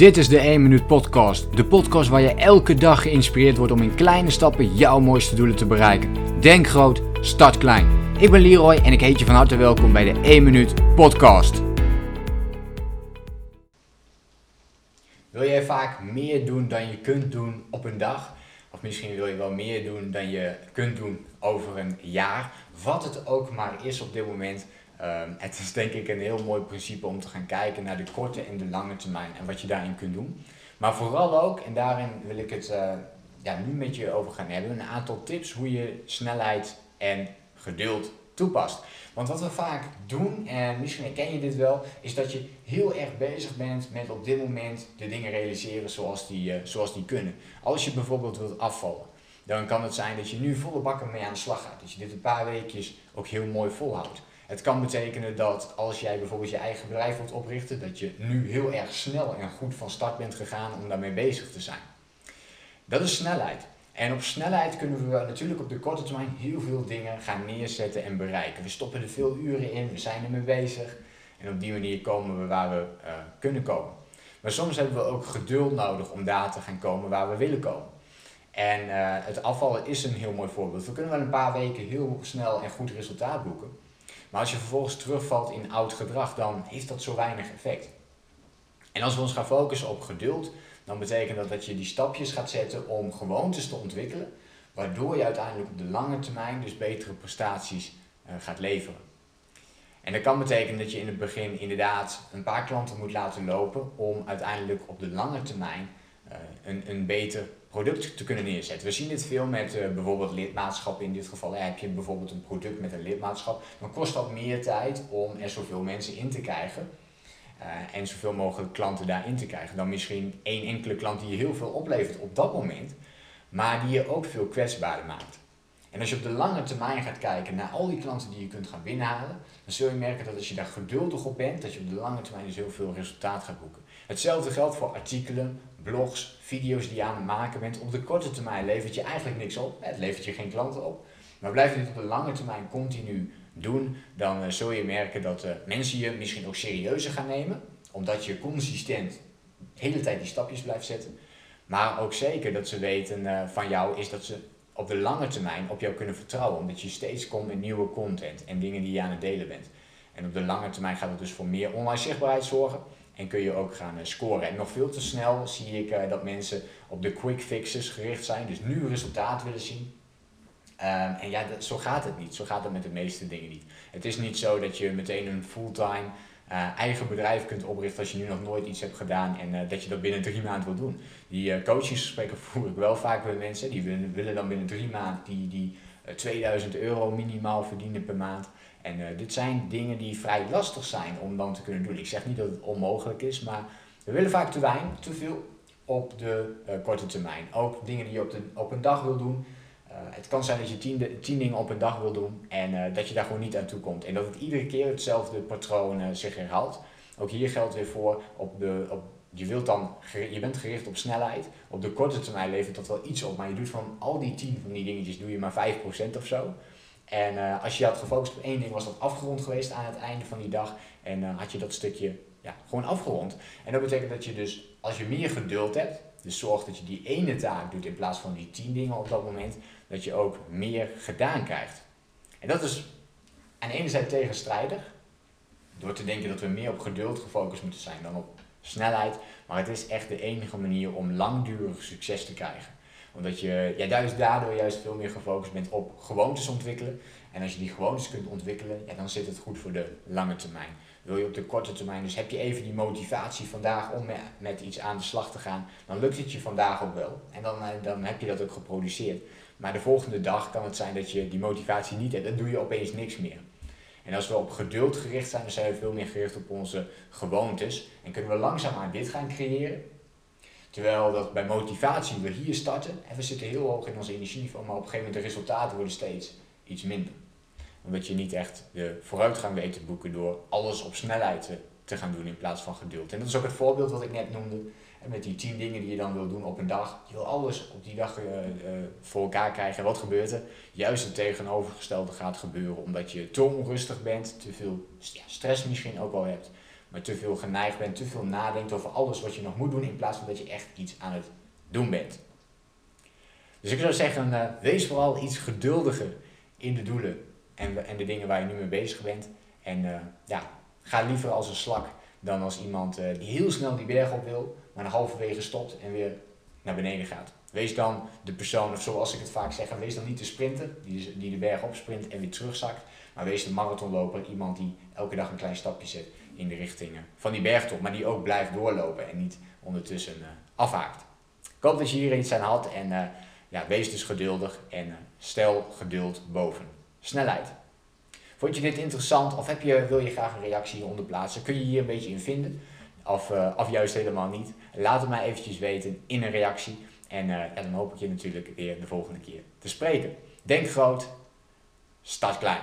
Dit is de 1 Minuut Podcast. De podcast waar je elke dag geïnspireerd wordt om in kleine stappen jouw mooiste doelen te bereiken. Denk groot, start klein. Ik ben Leroy en ik heet je van harte welkom bij de 1 Minuut Podcast. Wil jij vaak meer doen dan je kunt doen op een dag? Of misschien wil je wel meer doen dan je kunt doen over een jaar? Wat het ook maar is op dit moment. Ehm, het is denk ik een heel mooi principe om te gaan kijken naar de korte en de lange termijn en wat je daarin kunt doen. Maar vooral ook, en daarin wil ik het uh, ja, nu met je over gaan hebben, een aantal tips hoe je snelheid en geduld toepast. Want wat we vaak doen, en misschien herken je dit wel, is dat je heel erg bezig bent met op dit moment de dingen realiseren zoals die, uh, zoals die kunnen. Als je bijvoorbeeld wilt afvallen, dan kan het zijn dat je nu volle bakken mee aan de slag gaat. Dat je dit een paar weekjes ook heel mooi volhoudt. Het kan betekenen dat als jij bijvoorbeeld je eigen bedrijf wilt oprichten, dat je nu heel erg snel en goed van start bent gegaan om daarmee bezig te zijn. Dat is snelheid. En op snelheid kunnen we natuurlijk op de korte termijn heel veel dingen gaan neerzetten en bereiken. We stoppen er veel uren in, we zijn ermee bezig. En op die manier komen we waar we uh, kunnen komen. Maar soms hebben we ook geduld nodig om daar te gaan komen waar we willen komen. En uh, het afvallen is een heel mooi voorbeeld. We kunnen wel een paar weken heel snel en goed resultaat boeken. Maar als je vervolgens terugvalt in oud gedrag, dan heeft dat zo weinig effect. En als we ons gaan focussen op geduld, dan betekent dat dat je die stapjes gaat zetten om gewoontes te ontwikkelen, waardoor je uiteindelijk op de lange termijn dus betere prestaties uh, gaat leveren. En dat kan betekenen dat je in het begin inderdaad een paar klanten moet laten lopen om uiteindelijk op de lange termijn een, een beter product te kunnen neerzetten. We zien dit veel met uh, bijvoorbeeld lidmaatschap. In dit geval heb je bijvoorbeeld een product met een lidmaatschap. Dan kost dat meer tijd om er zoveel mensen in te krijgen. Uh, en zoveel mogelijk klanten daarin te krijgen. Dan misschien één enkele klant die je heel veel oplevert op dat moment. Maar die je ook veel kwetsbaarder maakt. En als je op de lange termijn gaat kijken naar al die klanten die je kunt gaan binnenhalen, dan zul je merken dat als je daar geduldig op bent, dat je op de lange termijn dus heel veel resultaat gaat boeken. Hetzelfde geldt voor artikelen, blogs, video's die je aan het maken bent. Op de korte termijn levert je eigenlijk niks op. Het levert je geen klanten op. Maar blijf je dit op de lange termijn continu doen, dan uh, zul je merken dat uh, mensen je misschien ook serieuzer gaan nemen. Omdat je consistent de hele tijd die stapjes blijft zetten. Maar ook zeker dat ze weten uh, van jou is dat ze op de lange termijn op jou kunnen vertrouwen. Omdat je steeds komt met nieuwe content en dingen die je aan het delen bent. En op de lange termijn gaat het dus voor meer online zichtbaarheid zorgen. En kun je ook gaan scoren. En nog veel te snel zie ik dat mensen op de quick fixes gericht zijn. Dus nu resultaat willen zien. Um, en ja, dat, zo gaat het niet. Zo gaat het met de meeste dingen niet. Het is niet zo dat je meteen een fulltime uh, eigen bedrijf kunt oprichten als je nu nog nooit iets hebt gedaan en uh, dat je dat binnen drie maanden wil doen. Die uh, coachingsgesprekken voer ik wel vaak met mensen. Die willen, willen dan binnen drie maanden die, die 2000 euro minimaal verdienen per maand. En dit zijn dingen die vrij lastig zijn om dan te kunnen doen. Ik zeg niet dat het onmogelijk is, maar we willen vaak te weinig, te veel op de korte termijn. Ook dingen die je op, de, op een dag wil doen. Uh, het kan zijn dat je tien, tien, dingen op een dag wil doen en uh, dat je daar gewoon niet aan toe komt. En dat het iedere keer hetzelfde patroon uh, zich herhaalt. Ook hier geldt weer voor, op de, op, je, wilt dan, je bent gericht op snelheid. Op de korte termijn levert dat wel iets op, maar je doet van al die tien van die dingetjes doe je maar 5% of zo. En als je had gefocust op één ding, was dat afgerond geweest aan het einde van die dag. En had je dat stukje ja, gewoon afgerond. En dat betekent dat je dus, als je meer geduld hebt, dus zorg dat je die ene taak doet in plaats van die tien dingen op dat moment, dat je ook meer gedaan krijgt. En dat is aan de ene zijde tegenstrijdig, door te denken dat we meer op geduld gefocust moeten zijn dan op snelheid. Maar het is echt de enige manier om langdurig succes te krijgen. Omdat je ja, juist daardoor juist veel meer gefocust bent op gewoontes ontwikkelen. En als je die gewoontes kunt ontwikkelen, ja, dan zit het goed voor de lange termijn. Wil je op de korte termijn, dus heb je even die motivatie vandaag om met iets aan de slag te gaan, dan lukt het je vandaag ook wel. En dan, eh, dan heb je dat ook geproduceerd. Maar de volgende dag kan het zijn dat je die motivatie niet hebt. Dan doe je opeens niks meer. En als we op geduld gericht zijn, dan zijn we veel meer gericht op onze gewoontes. En kunnen we langzaamaan dit gaan creëren. Terwijl dat bij motivatie we hier starten en we zitten heel hoog in onze energieniveau, maar op een gegeven moment de resultaten worden steeds iets minder. Omdat je niet echt de vooruitgang weet te boeken door alles op snelheid te, gaan doen in plaats van geduld. En dat is ook het voorbeeld wat ik net noemde. En met die tien dingen die je dan wil doen op een dag. Je wil alles op die dag uh, uh, voor elkaar krijgen. En wat gebeurt er? Juist het tegenovergestelde gaat gebeuren. Omdat je te onrustig bent, te veel stress misschien ook wel hebt. maar te veel geneigd bent, te veel nadenkt over alles wat je nog moet doen, in plaats van dat je echt iets aan het doen bent. Dus ik zou zeggen, uh, wees vooral iets geduldiger in de doelen en, en de dingen waar je nu mee bezig bent. En uh, ja, ga liever als een slak dan als iemand uh, die heel snel die berg op wil, maar een halverwege stopt en weer naar beneden gaat. Wees dan de persoon, of zoals ik het vaak zeg, wees dan niet de sprinter die, die de berg opsprint en weer terugzakt. Maar wees de marathonloper, iemand die elke dag een klein stapje zet in de richting van die bergtop. Maar die ook blijft doorlopen en niet ondertussen afhaakt. Ik hoop dat je hier iets aan had en ja, wees dus geduldig en stel geduld boven snelheid. Vond je dit interessant of heb je, wil je graag een reactie hieronder plaatsen? Kun je hier een beetje in vinden? Of, of juist helemaal niet? Laat het mij eventjes weten in een reactie. En, uh, dan hoop ik je natuurlijk weer de volgende keer te spreken. Denk groot, start klein.